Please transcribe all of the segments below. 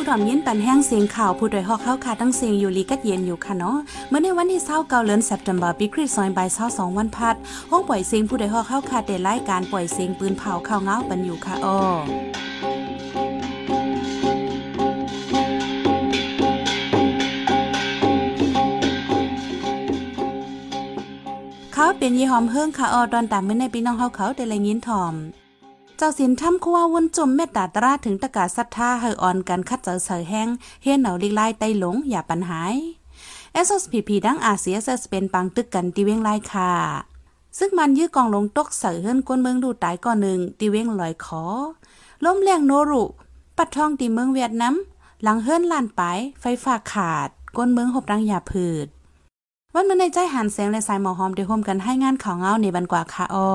ผู้ถ่อมยินปันแห้งเสียงข่าวผู้โดยหอกเข้าค่ะตั้งเสียงอยู่ลีกัดเย็นอยู่ค่ะเนาะเมื่อในวันที่เศร้าเกาเลือนเซปเทมเบอร์ปีคริสซอยบายเศร้าสองวันพัด ห้องปล่อยเสียงผู้โดยหอกเข้าค่ะเดไล่การปล่อยเสียงปืนเผาข่าวเงาปันอยู่ค่ะอ้อเขาเป็นยี่หอมเฮิงค่ะออดอนตามเมื่อในปีน้องเฮาเขาแต่ละยินถ่อม เจ้าสินทำคัววนจมเมตตาตราถึงตะกาศรัทธาเฮออ่อนกันคัดเจอเสอแห้งเฮียนเหนาลิกไล่ไต้หลงอย่าปัญหาย SSPP ดังอาเซียเซสเป็นปังตึกกันตีเวงไล่ค่ะซึ่งมันยื้อกองลงตกเสือเฮิรนก้นเมืองดูตายก่อนหนึ่งตีเวงลอยขอล้มแรงโนรุปัดทองตีเมืองเวียดนามหลังเฮิรนลานไปไฟฟ้าขาดก้นเมืองหบรังยาพืชวันเมื่อในใจหันเสียงและสายหมอหอมได้ร่วมกันให้งานข่าวเงาในบันกว่าค่ะอ้อ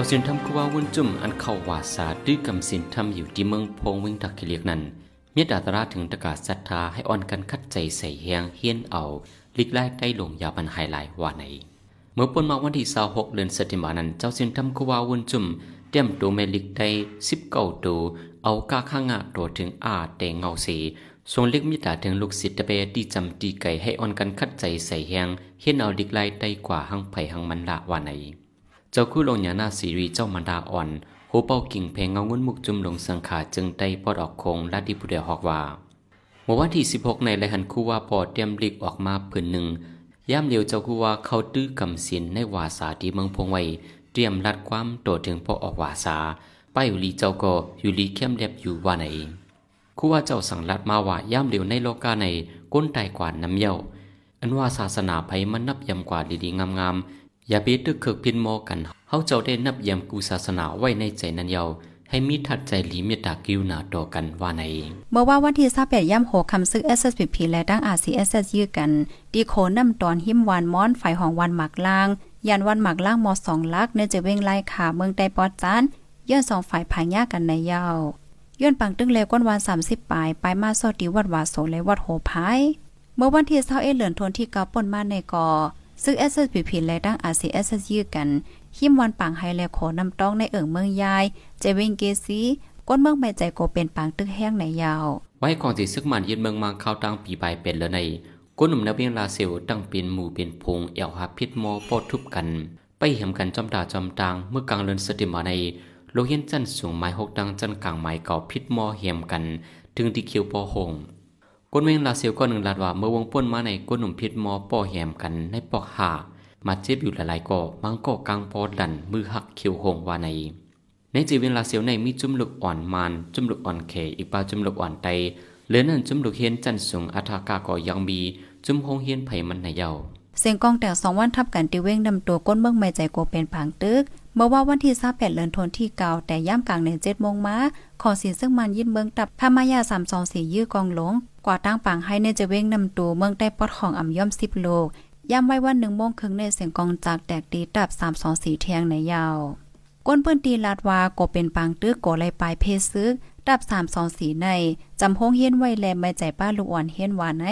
จ้าสินทำคือว่าวุ่นจุ่มอันเข้าว่าสาดื้อกำสินทำอยู่ที่เมืองพงวิ่งตักเลียกนั้นเมียดาตราถึงตะกาศศรัทธาให้อ่อนกันคัดใจใส่แหงเฮียนเอาลิกไล่ใต้ลงยาบันไฮไลท์ว่าไหน เมื่อปนมาวันที่26เดือนสิงหานั้น เจ้าสินทำคือว่าวุ่นจุ่มเตรียมตัวเมลิกได้19ตัวเอากาข้างาตัวถึงอาแดงเงาสีส่งเล็กมิตาถึงลูกศิษย์ตะเบตีจำตีไก่ให้อ่อนกันคัดใจใส่แหงเฮียนเอาลิกไล่ใต้กว่าหังไผ่หังมันละว่าไหน เจ้าคู่ลงยานาสีรีเจ้ามันดาอ่อนโหเป้ากิ่งเพลงเงาเงินมุกจุ่มลงสังขาจึงได้ปอดออกคงลาดิบุเดฮอกว่าเมื่อวันที่ 16 ในไรหันคู่ว่าปอดเตรียมลิกออกมาผืนหนึ่งย่ามเลียวเจ้าคู่ว่าเขาตื้อกำสินในวาสาที่เมืองพงไวเตรียมรัดความโตถึงพอออกวาสาป้าอยู่ลีเจ้าก็อยู่ลีเข้มเรียบอยู่ว่าไหนคู่ว่าเจ้าสั่งรัดมาว่าย่ามเลียวในโลกาในก้นไตกว่าน้ำเย้าอันว่าศาสนาไผมันนับยำกว่าดีๆงาม อย่าไปตึกเคิกพินโมกันเฮาเจ้าได้นับยำกูศาสนาไว้ในใจนั้นเยาให้มีทัดใจหลีเมตตากิวนาต่อกันว่าใน เมื่อว่าวันที่28ย่ำโหคำซึก SSPP และดั้ง RCSS ยื้อกันดีโคนำตอนหิมวานม้อนฝ่ายของวันหมักล่างยันวันหมักล่างมอสองลักเนื่อจะเว้งไล่ขาเมืองใต้ปอดจานย้อนสองฝ่ายผายากันในยาวย้อนปังตึงเลก้นวัน30ปลายไปมาสอดีวัดวาโสและวัดโหพายเมื่อวันที่21เหลือนทนที่เกาป่นมาในกอ ซึ่ง SSPP และดั้ง RCSS ยื้อกันหิมวันปังไฮแลโขนำต้องในเอิงเมืองยายเจวิงเกซีก้นเมืองไม่ใจโกเป็นปังตึกแห้งในยาว ไว้ของสิซึกมันยึดเมืองมังเข้าตั้งปีปลายเป็นแล้วในก้นหนุ่มนักเวียงลาเซลตั้งเป็นหมู่เป็นพงเอวหาพิษโมโปทุบกัน ไปเห็มกันจอมตาจอมตางเมื่อกลางเลือนสติมาในโลเฮียนจันสูงไม้หกดังจันกลางไม้เก่าพิษโมเหียมกัน ถึงที่คิวปอหง ก้นเวงลาเซลก็หนึ่งลาดว่าเมื่อวงป้นมาในก้นหนุ่มพิษโมปอเหียมกันในปอกหามาเจ็บอยู่หลายๆก่อมังก่อกลางปอดันมือหักเขียวหงว่าใน ในจีเวลาเสียวในมีจุ่มลูกอ่อนมานจุ่มลูกอ่อนเขอีกปลาจุ่มลูกอ่อนไตเหลือนั่นจุ่มลูกเฮียนจันสูงอัฐากาก็ยังมีจุ่มหงเฮียนไผ่มันในเยาเสียงกองแต่สองวันทับกันติเว้งนำตัวก้นเมืองไม่ใจโกเป็นผางตึก เมื่อว่าวันที่28เดือนธันวาคมที่เก่าแต่ย่ำกลางใน7โมงมาขอสินซึ่งมันยินเมืองตับพามายา324ยื้อกองหลงกว่าตั้งปังให้ในจะเว้งนำตัวเมืองใต้ปอดของอ่ำย่อม10โลกย้ำไว้ว่าหนึ่งโมงครึ่งในเสียงกองจากแตกตีตับสามสองสีเทียงในยาวก้นเปื้นตีลาดวาโกเป็นปางตื้อโกไลปลายเพซึกดับสามสองสีในจำพงเฮียนไว้แลไม่ใจป้าลูกอ่อนเฮียนวานใน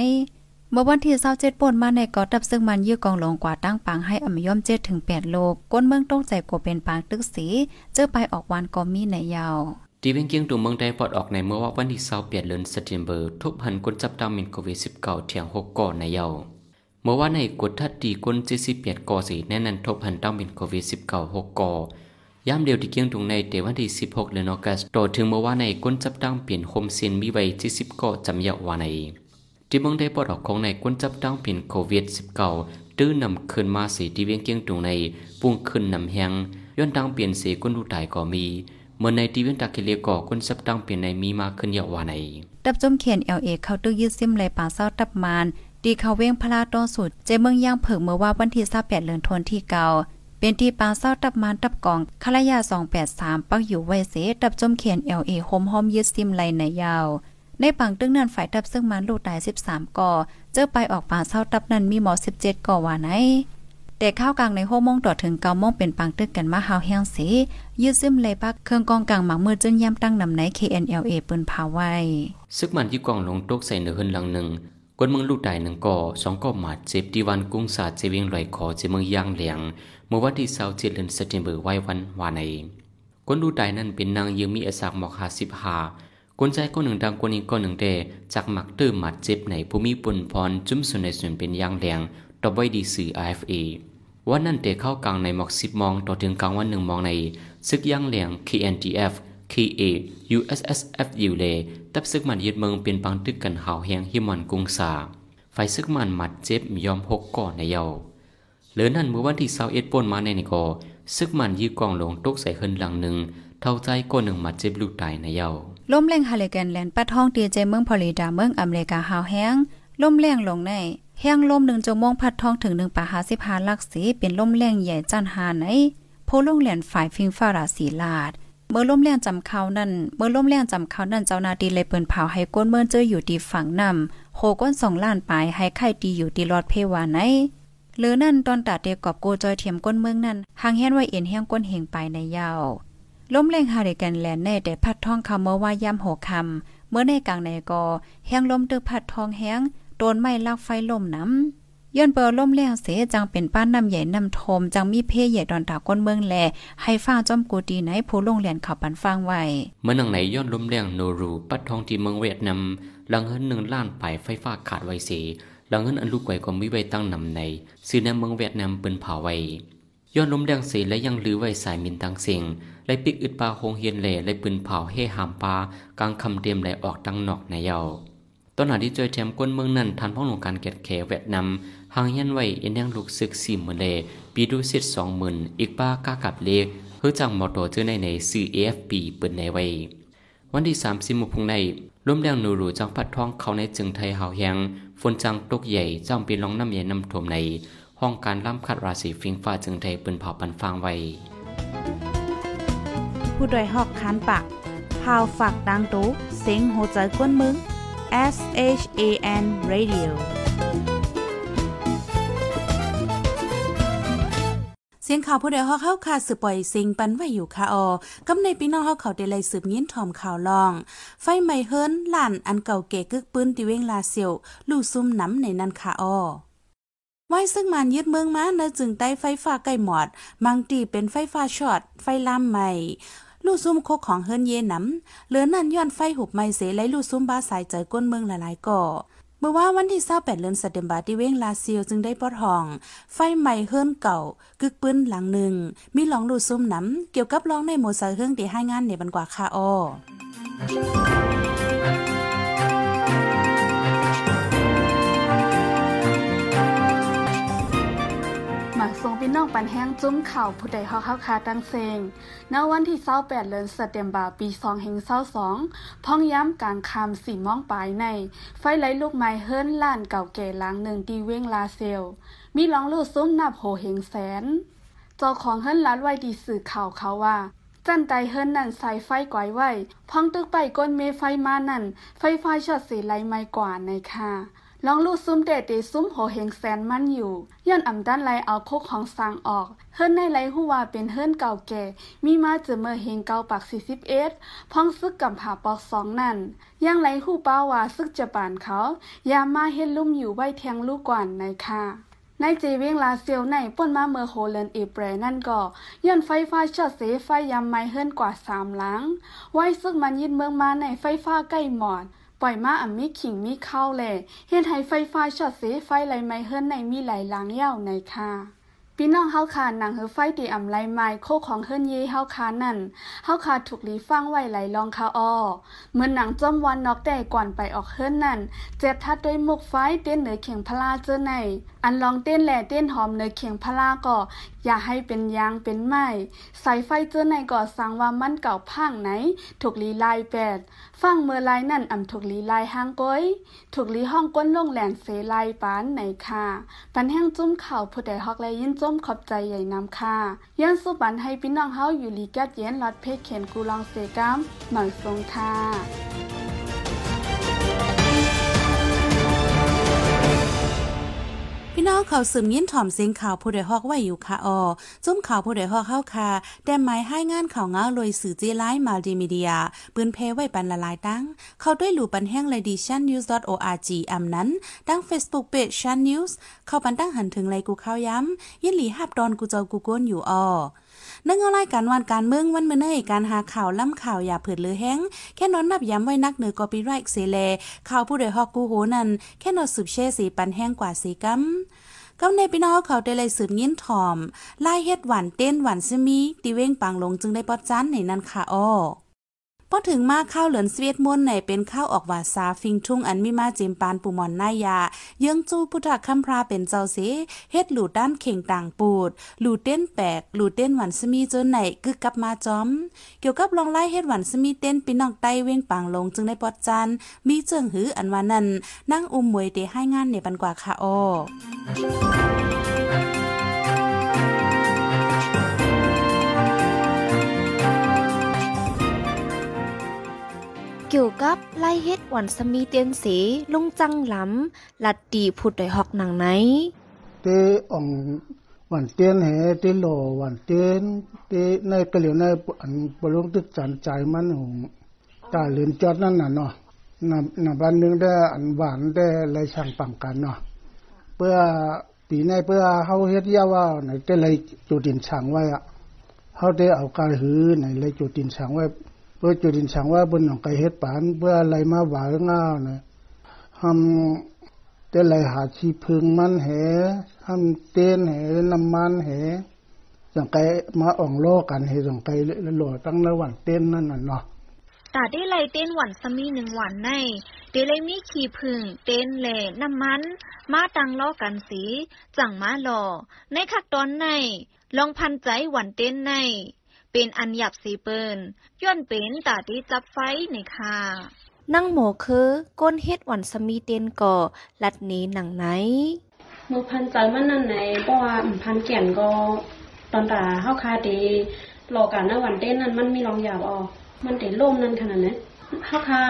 เมื่อวันที่เศร้าเจ็ดป่นมาในกอดับซึ่งมันยื้อกองลงกว่าตั้งปางให้อมย่อมเจ็ดถึงแปดโลกก้นเมืองต้องใจโกเป็นปางตึกสีเจอไปออกวันก็มีในยาวตีเวงเกียงตัวเมืองได้ปลดออกในเมื่อว่าวันที่เศร้าเปลี่ยนเลือนสเตมเบอร์ทุบหันก้นจับดาวมินโควิดสิบเก้าเทียงหกก่อในยาวเมื่อว่าในกดทัดตีก้นเจสิเปียดกอสีแน่นันทบหันต้องเป็นโควิดสิบเก้าหกกอย่ามเดียวที่เกียงตรงในเตวันที่สิบหกเดือนออกัสต่อถึงเมื่อว่าในก้นจับตั้งเปลี่ยนโฮมเซนมีไว้ที่อจำยาววาใน ที่เมืองได้ปลดออกของในก้นจับตั้งเปลี่ยนโควิดสิบเก้าตื้อนำขึ้นมาสีที่เวียงเกียงตรงในปุ่งขึ้นนำแหงย้อนตั้งเปลี่ยนสีก้นดูตายก็มีเมื่อในที่เวียงตาเกเลียก่อก้นจับตั้งเปลี่ยนในมีมาขึ้นยาววาในดับจมเขียนเอลเอเข้าตื้อยืดซิมไหลป่าเศร้าตับมานดีเขาเว้งพลาต้อสุดเจเมืองย่างเผิงเมื่อว่าวันที่28เดือนธันวาคมที่เก่าเป็นที่ปาเศร้าตับมานตับกองคลายา283 ปักอยู่ไว้เสตับจมเขียน LA โฮมหอมยึดซิมไหลในยาว ในปังตึ้งนั้นฝ่ายตับซึ่งมันลูกตาย13ก่อเจอไปออกปาเศร้าตับนั้นมีหมอ17ก่อว่าไหนแต่ข้าวกลางในโฮมงต่อถึงเกามงเป็นปังตึกกันมาหาวเฮียงสียืดซึมเลยปักเครื่องกองกลางหมักมือจนย่ำตั้งนำไหน KNLA ปืนพาไว้ซึกมันที่กองลงตกใส่เนื้อหึนหลังหนึ่งกวนเมืองลูกใดหนึ่งก่อสองก่อหมาดเจ็บดีวันกุ้งสาดเจวิงลอยขอเจเมืองย่างเหลียงเมื่อวันที่เสาร์เจ็ดเดือนเซปเทมเบอร์ไว้วันวานในกวนลูกใดนั้นเป็นนางยืมมีอสากหมอกหาสิบหา กวนใจก็หนึ่งดังกวนอีกก็หนึ่งเดจากหมักตื้อหมัดเจ็บในภูมิปุ่นพรจุ้มส่วนในส่วนเป็นยางเหลียงต่อไว้ดีสื่อ IFA วันนั้นเตะเข้ากลางในหมอกสิบมองต่อถึงกลางวันหนึ่งมองในซึกยางเหลียง KNTF KA USSF อยู่เลยตับซึกมันยึดเมืองเป็นปังตึกกันหาวแหงฮิมันกุงสาไฟซึกมันหมัดเจ็บยอมหกก่อนในเยาเหลือนั่นเมื่อวันที่เสาเอ็ดป่นมาในนี่ก็ซึกมันยื้อกองลงตกใส่ขึ้นหลังหนึ่งเท่าใจก้นหนึ่งมัดเจ็บลูกตายในเยา ล่มแรงฮาเลแกนแลนด์ปัดห้องตีเจเมืองพอลิดาเมืองอเมริกาหาวแห้งล่มแรงลงในแห้งลมหนึ่งจมงพัดท้องถึงหนึ่งปาหาสิบหาลักสีเป็นลมแรงใหญ่จันหาในโพลงแหลนฝ่ายฟิงฟ้าราศีลาดเมื่อล่มแรงจำเขานั่น เมื่อล่มแรงจำเขานั่นเจ้านาดีเลยเปิ้นเผาให้ก้นเมื่อเจออยู่ดีฝั่งนำโหก้นสองล้านปลายให้ไข่ดีอยู่ดีรอดเพวาไหนหรือนั่นตอนตัดเดกอบโกจอยเทียมก้นเมืองนั่นหางแห้นไว้เอ็นแห้งก้นเหงไปในยาว ล้มแรงฮาริกันแลนแน่แต่พัดท้องคำเมื่อว่าย่ำหกคำเมื่อในกลางในกอแห้งลมตึกพัดทองแห้งโดนไม้ลักไฟล่มน้ำย้อนเปิลล่มแรงเสจังเป็นป้านน้ำใหญ่น้ำทมจังมีเพใหญ่ดอนตาก้นเมืองแล ให้ฟ้าจอมกูดีไหนผู้ลงเรียนขับปันฟังไว้เมื่อนังไหนย้อนลมแรงโนรูปัดทองที่เมืองเวียดนามหลังเฮินหนึ่งล้านไปไฟฟ้าขาดไว้เสีหลังเฮินอันลูกไว้ก็มีไว้ตั้งนำในซื้อในเมืองเวียดนามเปิ้นเผาไว้ย้อนลมแรงเสีและยังลือไว้สายมินตังเสียง ไล่ปิกอึดปลาโฮงเฮียนเล่ไล่ปืนเผาเฮหามปลากลางคำเดียมไหลออกตังนอกในเยาตอนหาที่จอยแถมก้นเมืองนั้นทันพ้องหลวงการเก็ดแขเวียดนามหางยันไว้เอ็นยังลูกซึกสี่หมื่นเลปีดูสิทสองหมื่นอีกป้าก้ากับเลเฮือจังมอโตเจอในในสื่อ AFP เปิดในไว้ วันที่สามสิบมุพงในร่มแรงนูรูจังพัดท้องเขาในจึงไทยหาวแหงฝนจังตกใหญ่จ้องปีนลองน้ำใหญ่น้ำท่วมใน ห้องการล่ำคัดราศีฟิงฟ้าจึงไทยเปินเผาปันฟางไว้ ผู้ดยหอกคานปากพาวฝากดังตู้เสียงโหใจกวนมึง S H A N Radio เสียงข่าวผู้ใดฮอกเข้าคาสืบปล่อยสิงปันไว้อยู่ค่ะออกำในพี่น้องเฮาเขาได้เลยสืบยินทอมข่าวลอง ไฟไหม้เฮิรนหลานอันเก่าเก๋กึกปืนติเวงลาเซียวลู่ซุ่มน้ำในนั้นค่ะออไว้ซึ่งมันยึดเมืองมาเนจึงใต้ไฟฟ้าใกล้หมอดบางตีเป็นไฟฟ้าช็อตไฟลามใหม่ ลู่ซุ่มโคกของเฮิรนเยน้ำเหลือนั่นย้อนไฟหุบไม้เสไลลู่ซุ่มบ้าสายใจก้นเมืองหลายๆก่อเมื่อว่าวันที่28เดือนสัปดาห์ที่เว้งลาซิลจึงได้ปอดห้อง ไฟใหม่เฮิรนเก่ากึกปืนหลังหนึ่ง มีหลองลู่ซุ่มน้ำเกี่ยวกับร้องในโมเสเฮิรนที่ให้งานในบันกว่าคาออ องปันแห้งจุ้มข่าวผู้ใดเฮาเข้าคาตั้งเซงณวันที่28เดือนสเตมบาปี2แห่ง22พ้องย้ำกลางคำสี่มองปลายใน ไฟไหลลูกไม้เฮิรนล้านเก่าแก่ล้างหนึ่งดีเว้งลาเซล มีลองลูกซุ้มนับโหเฮงแสน เจ้าของเฮิรนล้านไว้ดีสื่อข่าวเขาว่าจันไตเฮิรนนั่นใส่ไฟก่อยไว้พ้องตึกไปก้นเมไฟมานั่น ไฟไฟช็อตสีไหลไม่กว่าในค่ะ ลองลูกซุ้มเดดเดซุ้มโหเฮงแสนมันอยู่ย้อนอ่ำด้านไลเอาโคกของสางออกเฮิรนในไลหัวเป็นเฮิรนเก่าแก่ มีมาเจอเมื่อเฮงเก่าปักสี่สิบเอ็ดพ้องซึกกับผาปอกสองนั่นย่างไลหู้เป้าว่าซึกจะปานเขา ยามมาเฮ็ดลุ่มอยู่ไว้แทงลูกกว่านในค่ะในเจเวงลาเซียวในป่นมาเมอโฮเลนเอเปรนั่นก็ย้อนไฟฟ้าช็อตเสไฟยำไม้เฮิรนกว่าสามหลัง ไว้ซึกมันยินเมืองมาในไฟฟ้าใกล้หมอด ปล่อยมาอ่ำมีขิงมีเข้าแหล่เฮ็ดให้ไฟฟ้าช็อตเสไฟไหลไม้เฮิรนในมีหลายหลังยาวในค่ะพี่น้องเฮาคาหนังเฮอไฟตีอ่ำไลไม้โคของเฮิรนเยเฮาคานั่นเฮาคาถูกลีฟังไว้ไหลลองคาอ้อเหมือนหนังจอมวันนอกแต่ก่อนไปออกเฮิรนนั่นเจ็ดทัดด้วยมุกไฟเต้นเหนือเขียงพลาเจอใน อันลองเต้นแหล่เต้นหอมเหนยเขียงพลาก็อ อย่าให้เป็นยางเป็นไม้สายไฟเจอในก่อสังว่ามันเก่าพังไหน ถูกลีลายแปดฟังเมื่อลายนั่นอ่ำถูกลีลายห้างก้อยถูกลีห้องก้นลงแหลนเสลายปานไหนค่ะ ปันแห้งจุ้มเข่าผู้ใดฮอกและยินจุ้มขอบใจใหญ่นำค่ะย้อนสู้ปันให้พี่น้องเฮาอยู่ลีกัดเย็นลอดเพชรเขียนกูลองเสกามหมั่นทรงค่ะ พี่น้องเขาสืมยินถ่อมเสียงข่าวผู้ใดฮอกไว้อยู่ค่ะออจุ้มข่าวผู้ใดฮอกเข้าค่ะแต่หมายให้งานข่าวเงาลอยสื่อจีไลน์มัลติมีเดีย ปืนเพไว้ปันละลายตั้ง เข้าด้วยหลู่ปันแห้งเลยดิชันนิวส์ .org อำนั้นตั้ง Facebook Page ชันนิวส์เข้าปันตั้งหันถึงเลยกูเข้าย้ำยินหลีหับดอนกูเจ้ากูโกนอยู่ออนั่งเอารายการวันการเมืองวันเมื่อในการหาข่าวล่ำข่าวอย่าเผิดหรือแห้ง แค่นอนนับย้ำไว้นักเหนือกอปีไรค์เซเลข่าวผู้ใดฮอกกูโหนั่นแค่นอนสืบเช่สีปันแห้งกว่าสีกัม ก็ในพี่น้องเขาได้เลยสืบยินถ่อมไล่เฮ็ดหวานเต้นหวานซมีตีเว้งปังลงจึงได้ปอดจันในนั้นค่ะอ้อ อถึงมาข้าวเหลือนสวีทม่วนในเป็นข้าวออกวาซาฟิงทุ่งอันมีมาจิมปานปูมอนนายา เยื้องจูพุทธคัมพราเป็นเจ้าเสเฮ็ดหลูด้านเข่งต่างปูดหลูเต้นแปลกหลูเต้นหวันสมีจนไหนกึกกลับมาจอม เกี่ยวกับลองไล่เฮ็ดหวันสมีเต้นปีนองไต้เว้งปังลงจึงได้ปอดจันมีเจิงหืออันว่านั้นนั่งอุ้มมวยเตให้งานในปันกว่าค่ะอ้อ เกี่ยวกับไล่เฮ็ดหวันสมีเตียนเสลุงจังหล้ำลัดดีพุดได้ฮอกหนังไหนเตอ่องหวันเตียนแหเตโลหวันเตียนเตในกะเหลียวในอันปลงตึกจันใจมันหงตาเลือนจอดนั่นน่ะเนาะนำนำบ้านนึงได้อันหวานได้ไรช่างปังกันเนาะเพื่อปีในเพื่อเฮาเฮ็ดยาว่าไหนได้ไรจุดินช่างไว้อะเฮาได้เอากายหือไหนไรจุดินช่างไว้ เพื่อจุดินช่งไว้บนหนองไก่เฮ็ดปานเพื่ออะไรมาหวายง่านะทำแต่ไหลหาชีพึงมันแหทำเต้นแหน้ำมันแหสังไกมาอ่องโลกันเหสังไกโหลตั้งระหว่างเต้นนั่นน่ะเนาะตาได้ไลเต้นหวันสมีหนึ่งหวันในเดเลยมีขี่พึ่งเต้นแหล่น้ำมัน มาตังล้อกันสี จังมาหล่อในคักตอนในลองพันใจหวันเต้นใน เป็นอันหยับสีเปินย้อนเป็นตาดีจับไฟในค่ะนั่งหมอคือก้นเฮ็ดหวันสมีเตียนก่อลัดหนี้หนังไหนมือพันใจมันนั่นไหนเพราะว่าอืมพันเกี่ยนก็ตอนตาเฮาคาเดรอกันนะวันเต้นนั้นมันมีรองหยาบออกมันเดล่มนั่นขนาดนั้นเฮาคา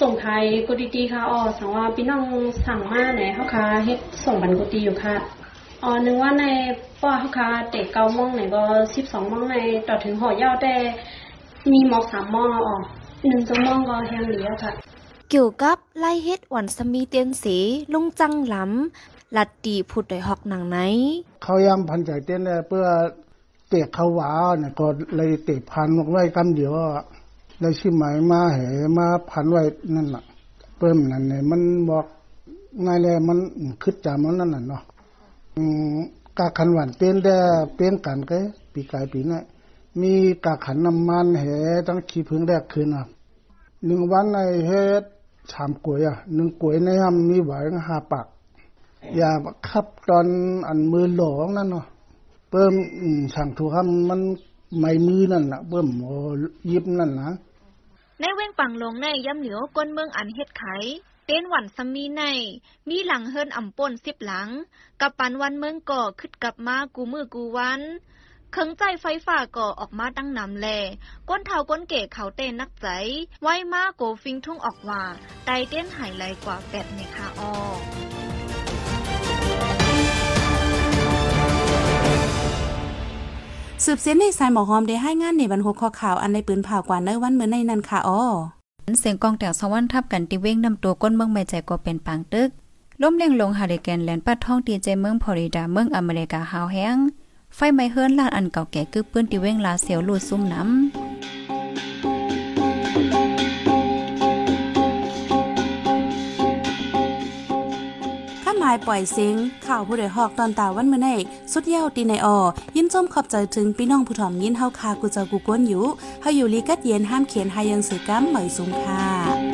ส่งไทยกดีๆค่ะอ๋อสังว่าพี่น้องสั่งมาไหนเฮาคาเฮ็ดส่งบันกดีอยู่ค่ะ อ๋อนึงว่าในป้าเฮาคาเตะเก้าโมงไหนก็12โมงในต่อถึงหอยาวแต่มีหมอก3โมงอ๋อหนึ่งชั่วโมงก็แฮงเหลียวค่ะ เกี่ยวกับไล่เฮ็ดหวันสมีเตียนสีลุงจังหล้ำลัดดีพุดได้ฮอกหนังไหน เขายำพันใจเต้นเนี่ยเพื่อเตะเขาหวาเนี่ยก็เลยเตะพันไว้กำเดียวอะเลยชื่อหมายมาแหมาพันไว้นั่นน่ะเพิ่มนั่นเนี่ยมันบอกง่ายเลยมันคึดจามันนั่นน่ะเนาะอืม กาขันหวานเต้นได้เป้นกันก็ปีกายปีนี้มีกาขันน้ำมันแหตั้งขี้พึ่งแรกคืนอะหนึ่งวันในเฮ็ดสามกวยอะหนึ่งกวยในห้ำมีหวายห้าปักอย่าขับตอนอันมือหลองนั่นเนาะเพิ่มสั่งถูกคำมันไม่มือนั่นน่ะเพิ่มโอยิบนั่นนะในเว้งปังลงในย้ำเหลียวก้นเมืองอันเฮ็ดไข เต้นหวันสมีใน มีหลังเฮิรนอ่ำป่นสิบหลัง กับปันวันเมืองก่อขึ้นกลับมากูมือกูวันเคิงใจไฟฟ้าก่อออกมาตั้งนำแล ก้นเท้าก้นเก๋เขาเต้นนักใจ ไว้มาโกฟิงทุ่งออกว่าไตเต้นหายไหลกว่าแปดเมคาออสืบเสียนในสายหมอหอมได้ให้งานในบรรหุข้อข่าวอันในปืนผ่ากว่าในวันเมื่อในนั้นค่ะอ้อ เสียงกองแต่งสวรรค์ทับกันติเว้งนำตัวก้นเมืองไม่ใจก็เป็นปางตึกล้มเลียงลงฮาริเกนแลนปัดท้องตีเจเมืองพอริดาเมืองอเมริกาฮาวแห้งไฟไหม้เฮิรนลานอันเก่าแก่กึกปื้นติเว้งลาเสียวลูดซุ่มน้ำ หมายปล่อยเสียงข่าวผู้ใดหอกตอนตาวันเมื่อในสุดเย้าตีในออยินจมขอบใจถึงพี่น้องผู้ถ่อมยินเฮาคากูเจากูก้นอยู่เฮาอยู่ลีกัดเย็นห้ามเขียนหายังสือกำเหมยสูงค่ะ